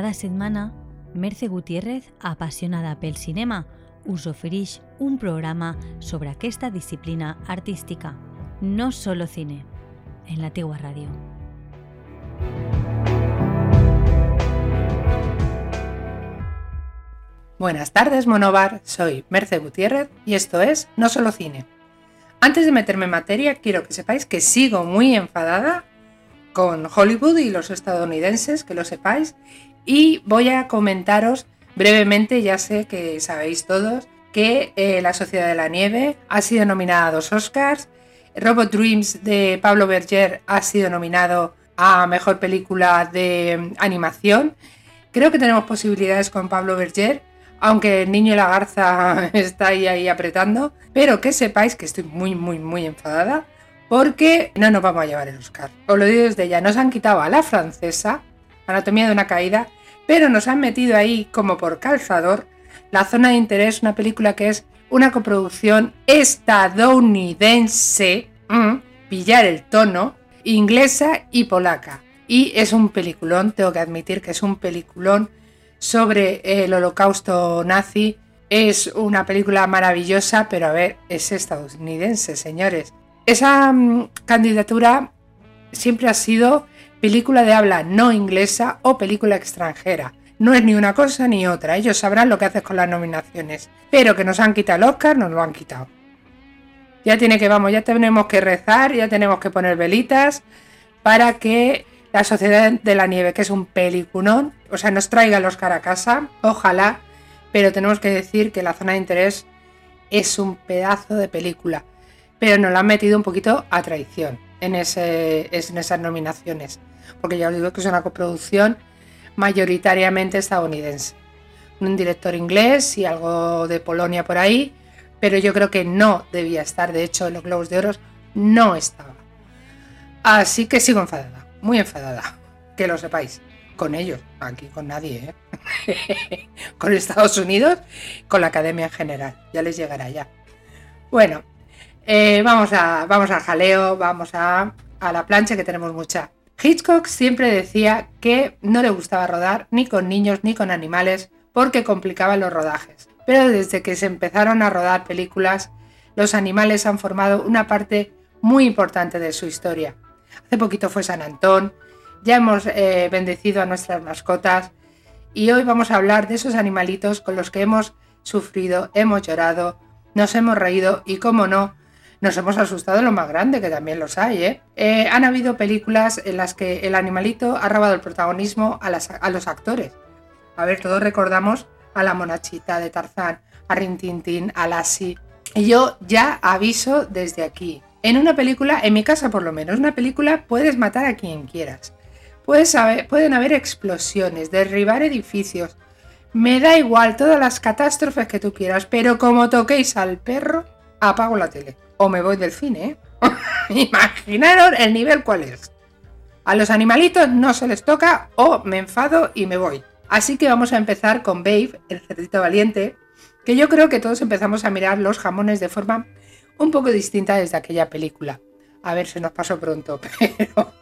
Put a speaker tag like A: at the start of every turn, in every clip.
A: Cada setmana, Merce Gutiérrez, apassionada pel cinema, us un programa sobre aquesta disciplina artística. No solo cine, en la teua ràdio.
B: Buenas tardes, Monobar. Soy Merce Gutiérrez y esto es No Solo Cine. Antes de meterme en materia, quiero que sepáis que sigo muy enfadada con Hollywood y los estadounidenses, que lo sepáis, y voy a comentaros brevemente, ya sé que sabéis todos, que eh, La Sociedad de la Nieve ha sido nominada a dos Oscars, Robot Dreams de Pablo Berger ha sido nominado a Mejor Película de Animación. Creo que tenemos posibilidades con Pablo Berger, aunque el niño y la garza está ahí, ahí apretando, pero que sepáis que estoy muy, muy, muy enfadada porque no nos vamos a llevar el Oscar. Os lo digo desde ya, nos han quitado a la francesa, Anatomía de una caída, pero nos han metido ahí como por calzador La zona de interés, una película que es una coproducción estadounidense, mm, pillar el tono, inglesa y polaca. Y es un peliculón, tengo que admitir que es un peliculón sobre el holocausto nazi. Es una película maravillosa, pero a ver, es estadounidense, señores. Esa mm, candidatura siempre ha sido película de habla no inglesa o película extranjera. No es ni una cosa ni otra, ellos sabrán lo que haces con las nominaciones. Pero que nos han quitado el Oscar, nos lo han quitado. Ya tiene que, vamos, ya tenemos que rezar, ya tenemos que poner velitas para que la Sociedad de la Nieve, que es un peliculón, o sea, nos traiga el Oscar a casa, ojalá, pero tenemos que decir que la zona de interés es un pedazo de película, pero nos la han metido un poquito a traición en, esas nominaciones, porque ya os digo que es una coproducción mayoritariamente estadounidense. Un director inglés y algo de Polonia por ahí, pero yo creo que no debía estar, de hecho en los Globos de Oro no estaba. Así que sigo enfadada, muy enfadada, que lo sepáis, con ellos, aquí con nadie, ¿eh? con Estados Unidos, con la academia en general, ya les llegará ya. Bueno, eh, vamos, a, vamos al jaleo, vamos a, a la plancha que tenemos mucha. Hitchcock siempre decía que no le gustaba rodar ni con niños ni con animales porque complicaba los rodajes. Pero desde que se empezaron a rodar películas, los animales han formado una parte muy importante de su historia. Hace poquito fue San Antón, ya hemos eh, bendecido a nuestras mascotas y hoy vamos a hablar de esos animalitos con los que hemos sufrido, hemos llorado, nos hemos reído y, como no, nos hemos asustado lo más grande, que también los hay. ¿eh? ¿eh? han habido películas en las que el animalito ha robado el protagonismo a, los actores. A ver, todos recordamos a la monachita de Tarzán, a Rintintín, a Lassie. Y yo ya aviso desde aquí. En una película, en mi casa por lo menos, una película puedes matar a quien quieras. Puedes pueden haber explosiones, derribar edificios. Me da igual todas las catástrofes que tú quieras, pero como toquéis al perro, apago la tele o me voy del cine. ¿eh? Imaginaros el nivel cuál es. A los animalitos no se les toca o me enfado y me voy. Así que vamos a empezar con Babe, el cerdito valiente, que yo creo que todos empezamos a mirar los jamones de forma un poco distinta desde aquella película. A ver, se nos pasó pronto, pero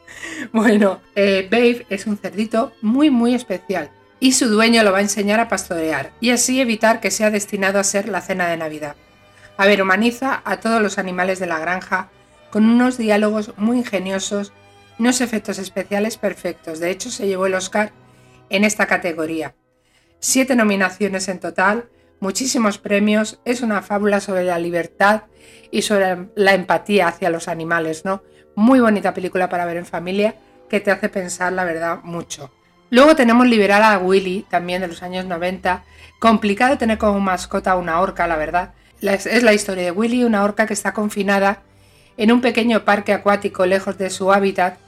B: bueno, eh, Babe es un cerdito muy muy especial y su dueño lo va a enseñar a pastorear y así evitar que sea destinado a ser la cena de Navidad. A ver, humaniza a todos los animales de la granja con unos diálogos muy ingeniosos y unos efectos especiales perfectos. De hecho, se llevó el Oscar en esta categoría. Siete nominaciones en total, muchísimos premios, es una fábula sobre la libertad y sobre la empatía hacia los animales, ¿no? Muy bonita película para ver en familia que te hace pensar, la verdad, mucho. Luego tenemos Liberar a Willy, también de los años 90. Complicado tener como mascota una orca, la verdad, es la historia de Willy, una orca que está confinada en un pequeño parque acuático lejos de su hábitat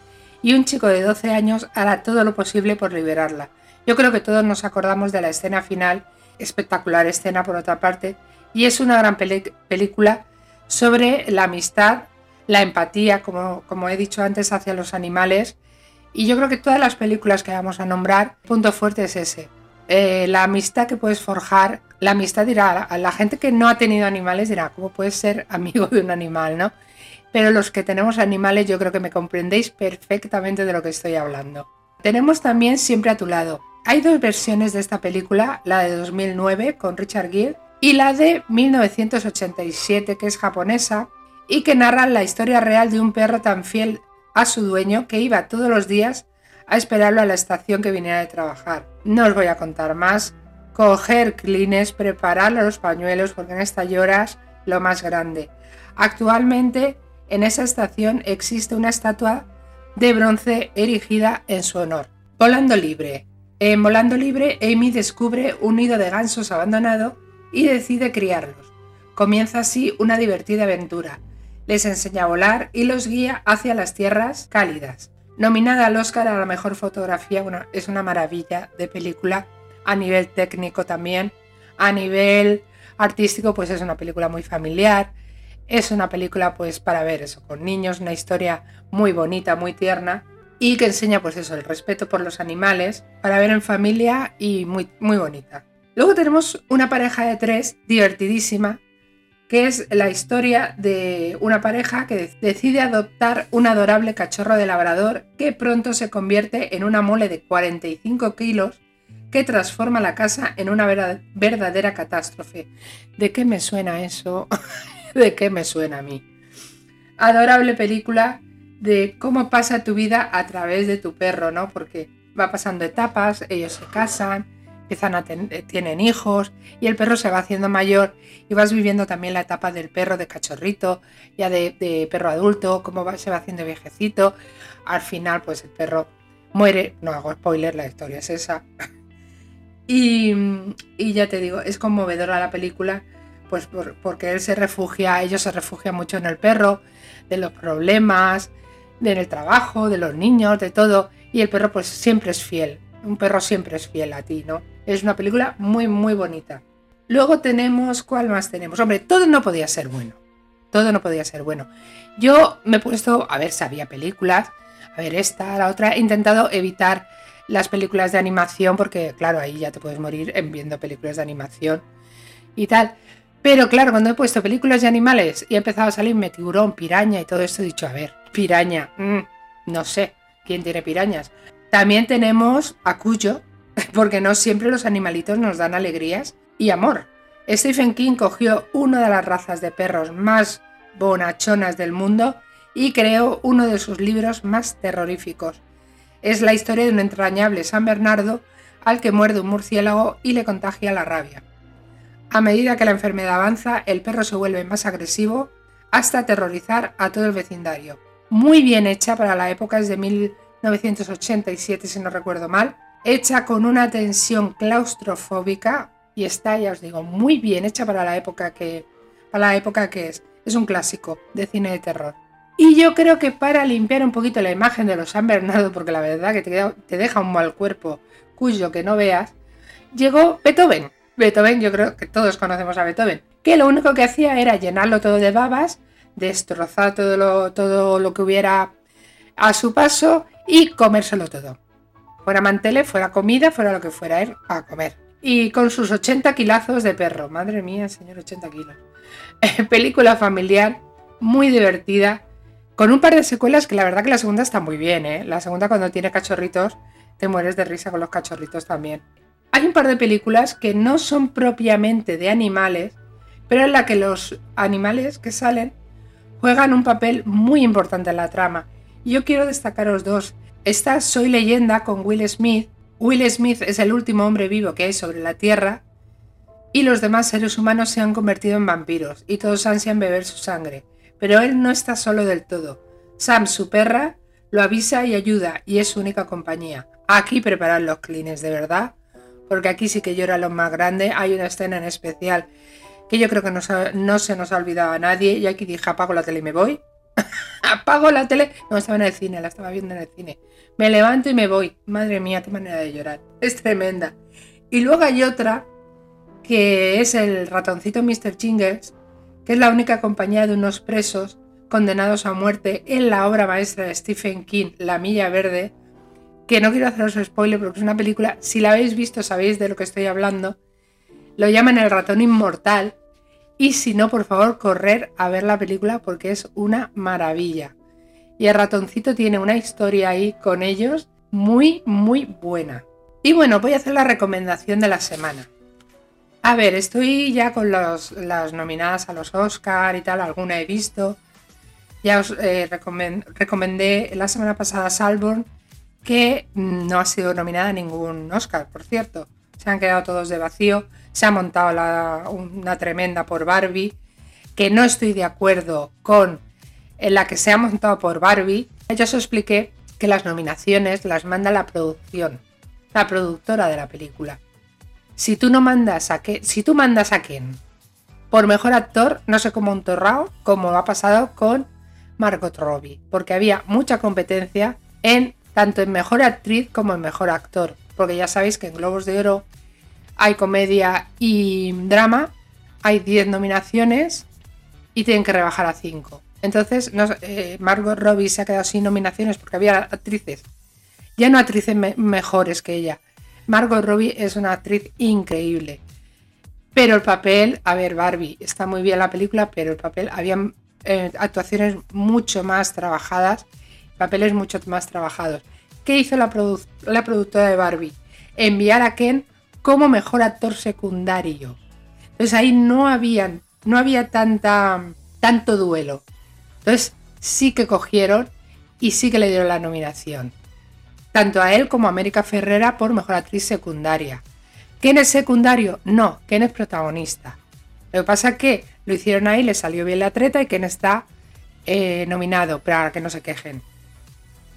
B: y un chico de 12 años hará todo lo posible por liberarla. Yo creo que todos nos acordamos de la escena final, espectacular escena por otra parte, y es una gran película sobre la amistad, la empatía, como, como he dicho antes, hacia los animales. Y yo creo que todas las películas que vamos a nombrar, punto fuerte es ese. Eh, la amistad que puedes forjar la amistad dirá, a la gente que no ha tenido animales dirá, ¿cómo puedes ser amigo de un animal, no? Pero los que tenemos animales yo creo que me comprendéis perfectamente de lo que estoy hablando. Tenemos también Siempre a tu lado, Hay dos versiones de esta película, la de 2009 con Richard Gere y la de 1987 que es japonesa y que narra la historia real de un perro tan fiel a su dueño que iba todos los días a esperarlo a la estación que viniera de trabajar. No os voy a contar más. Coger clines, preparar los pañuelos porque en esta lloras lo más grande. Actualmente en esa estación existe una estatua de bronce erigida en su honor. Volando libre. En Volando libre, Amy descubre un nido de gansos abandonado y decide criarlos. Comienza así una divertida aventura les enseña a volar y los guía hacia las tierras cálidas. Nominada al Oscar a la mejor fotografía, es una maravilla de película a nivel técnico también, a nivel artístico pues es una película muy familiar, es una película pues para ver eso con niños, una historia muy bonita, muy tierna y que enseña pues eso, el respeto por los animales para ver en familia y muy, muy bonita. Luego tenemos una pareja de tres divertidísima que es la historia de una pareja que decide adoptar un adorable cachorro de labrador que pronto se convierte en una mole de 45 kilos que transforma la casa en una verdadera catástrofe. ¿De qué me suena eso? ¿De qué me suena a mí? Adorable película de cómo pasa tu vida a través de tu perro, ¿no? Porque va pasando etapas, ellos se casan, empiezan a tener, tienen hijos y el perro se va haciendo mayor y vas viviendo también la etapa del perro de cachorrito, ya de, perro adulto, cómo va, se va haciendo viejecito. Al final, pues el perro muere, no hago spoiler, la historia es esa. y, ya te digo, es conmovedora la película, pues porque él se refugia, ellos se refugian mucho en el perro, de los problemas, del trabajo, de los niños, de todo, y el perro pues siempre es fiel, un perro siempre es fiel a ti, ¿no? Es una película muy, muy bonita. Luego tenemos, ¿cuál más tenemos? Hombre, todo no podía ser bueno. Todo no podía ser bueno. Yo me he puesto, a ver, sabía películas, a ver esta, la otra. He intentado evitar las películas de animación porque, claro, ahí ya te puedes morir en viendo películas de animación y tal. Pero claro, cuando he puesto películas de animales y he empezado a salirme tiburón, piraña y todo esto, he dicho, a ver, piraña, mm, no sé quién tiene pirañas. También tenemos a porque no siempre los animalitos nos dan alegrías y amor. Stephen King cogió una de las razas de perros más bonachonas del mundo y creó uno de sus libros más terroríficos. Es la historia de un entrañable San Bernardo al que muerde un murciélago y le contagia la rabia. A medida que la enfermedad avanza, el perro se vuelve más agresivo hasta aterrorizar a todo el vecindario. Muy bien hecha para la época, es de 1987 si no recuerdo mal, hecha con una tensión claustrofóbica y está, ya os digo, muy bien hecha para la época que, para la época que es. Es un clásico de cine de terror. Y yo creo que para limpiar un poquito la imagen de los San Bernardo, porque la verdad que te, deja un mal cuerpo cuyo que no veas, llegó Beethoven. Beethoven, yo creo que todos conocemos a Beethoven, que lo único que hacía era llenarlo todo de babas, destrozar todo lo, todo lo que hubiera a su paso y comérselo todo. Fuera mantele, fuera comida, fuera lo que fuera él a comer. Y con sus 80 kilazos de perro. Madre mía, señor, 80 kilos. Película familiar, muy divertida, con un par de secuelas que la verdad que la segunda está muy bien, ¿eh? La segunda cuando tiene cachorritos, te mueres de risa con los cachorritos también. Hay un par de películas que no son propiamente de animales, pero en la que los animales que salen juegan un papel muy importante en la trama. Y yo quiero destacaros dos. Esta Soy leyenda con Will Smith. Will Smith es el último hombre vivo que hay sobre la Tierra y los demás seres humanos se han convertido en vampiros y todos ansian beber su sangre. Pero él no está solo del todo. Sam, su perra, lo avisa y ayuda y es su única compañía. Aquí preparan los clines, de verdad, porque aquí sí que llora lo más grande. Hay una escena en especial que yo creo que no, no se nos ha olvidado a nadie y aquí dije apago la tele y me voy. apago la tele. No, estaba en el cine, la estaba viendo en el cine. Me levanto y me voy. Madre mía, qué manera de llorar. Es tremenda. Y luego hay otra que es el ratoncito Mr. Chingers, es la única compañía de unos presos condenados a muerte en la obra maestra de Stephen King, La Milla Verde, que no quiero haceros spoiler porque es una película, si la habéis visto sabéis de lo que estoy hablando, lo llaman el ratón inmortal y si no, por favor, correr a ver la película porque es una maravilla. Y el ratoncito tiene una historia ahí con ellos muy, muy buena. Y bueno, voy a hacer la recomendación de la semana. A ver, estoy ya con las nominadas a los Oscar y tal, alguna he visto. Ya os eh, recomendé la semana pasada Salborn, que no ha sido nominada a ningún Oscar, por cierto. Se han quedado todos de vacío. Se ha montado una tremenda por Barbie, que no estoy de acuerdo con la que se ha montado por Barbie. Ya os expliqué que las nominaciones las manda la producción, la productora de la película. Si tú no mandas a que, si tú mandas a Ken por mejor actor, no sé cómo un como ha pasado con Margot Robbie, porque había mucha competencia en tanto en mejor actriz como en mejor actor, porque ya sabéis que en Globos de Oro hay comedia y drama, hay 10 nominaciones y tienen que rebajar a 5. Entonces, eh, Margot Robbie se ha quedado sin nominaciones porque había actrices, ya no actrices mejores que ella. Margot Robbie es una actriz increíble. Pero el papel, a ver, Barbie, está muy bien la película, pero el papel, había eh, actuaciones mucho más trabajadas, papeles mucho más trabajados. ¿Qué hizo la, productora de Barbie? Enviar a Ken como mejor actor secundario. Entonces ahí no habían, no había tanta, tanto duelo. Entonces sí que cogieron y sí que le dieron la nominación. Tanto a él como a América Ferrera por mejor actriz secundaria. ¿Quién es secundario? No, ¿quién es protagonista? Lo que pasa es que lo hicieron ahí, le salió bien la treta y Ken está eh, nominado, para que no se quejen.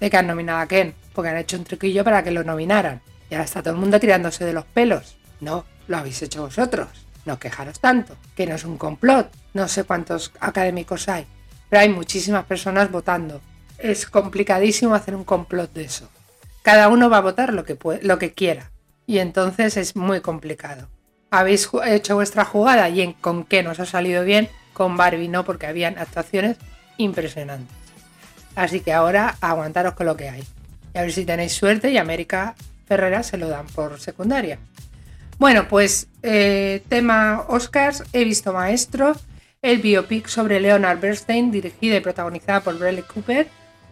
B: De que han nominado a Ken, porque han hecho un truquillo para que lo nominaran. Y ahora está todo el mundo tirándose de los pelos. No, lo habéis hecho vosotros. No quejaros tanto, que no es un complot. No sé cuántos académicos hay, pero hay muchísimas personas votando. Es complicadísimo hacer un complot de eso. Cada uno va a votar lo que, lo que quiera. Y entonces es muy complicado. Habéis hecho vuestra jugada y en con qué nos ha salido bien. Con Barbie no, porque habían actuaciones impresionantes. Así que ahora aguantaros con lo que hay. Y a ver si tenéis suerte y América Ferrera se lo dan por secundaria. Bueno, pues eh, tema Oscars, he visto Maestro, el biopic sobre Leonard Bernstein, dirigida y protagonizada por Bradley Cooper.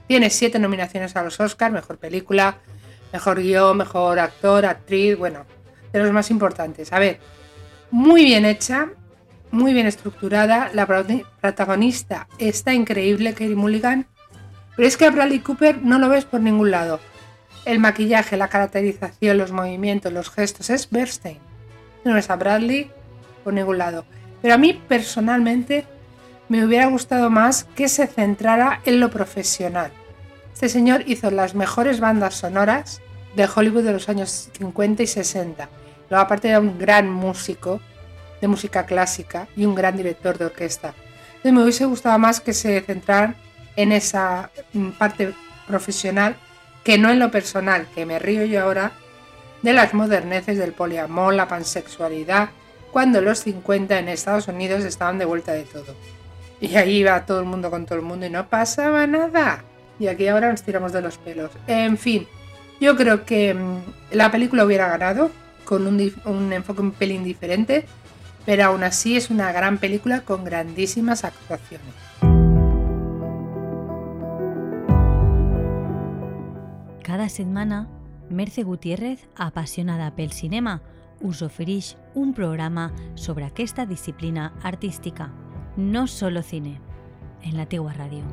B: Tiene siete nominaciones a los Oscars, mejor película, mejor guion, mejor actor, actriz, bueno, de los más importantes. A ver, muy bien hecha, muy bien estructurada, la protagonista está increíble, Kerry Mulligan, pero es que a Bradley Cooper no lo ves por ningún lado. El maquillaje, la caracterización, los movimientos, los gestos es Bernstein. No es a Bradley por ningún lado. Pero a mí personalmente me hubiera gustado más que se centrara en lo profesional. Este señor hizo las mejores bandas sonoras de Hollywood de los años 50 y 60. Luego aparte era un gran músico de música clásica y un gran director de orquesta. Entonces me hubiese gustado más que se centraran en esa mm, parte profesional que no en lo personal, que me río yo ahora de las moderneces del poliamor, la pansexualidad, cuando los 50 en Estados Unidos estaban de vuelta de todo. Y ahí iba todo el mundo con todo el mundo y no pasaba nada. Y aquí ahora nos tiramos de los pelos. En fin, yo creo que mm, la película hubiera ganado con un, enfoque un pelín diferente, pero aún así es una gran película con grandísimas actuaciones.
A: Cada setmana, Merce Gutiérrez, apassionada pel cinema, us ofereix un programa sobre aquesta disciplina artística. No solo cine, en la teua ràdio.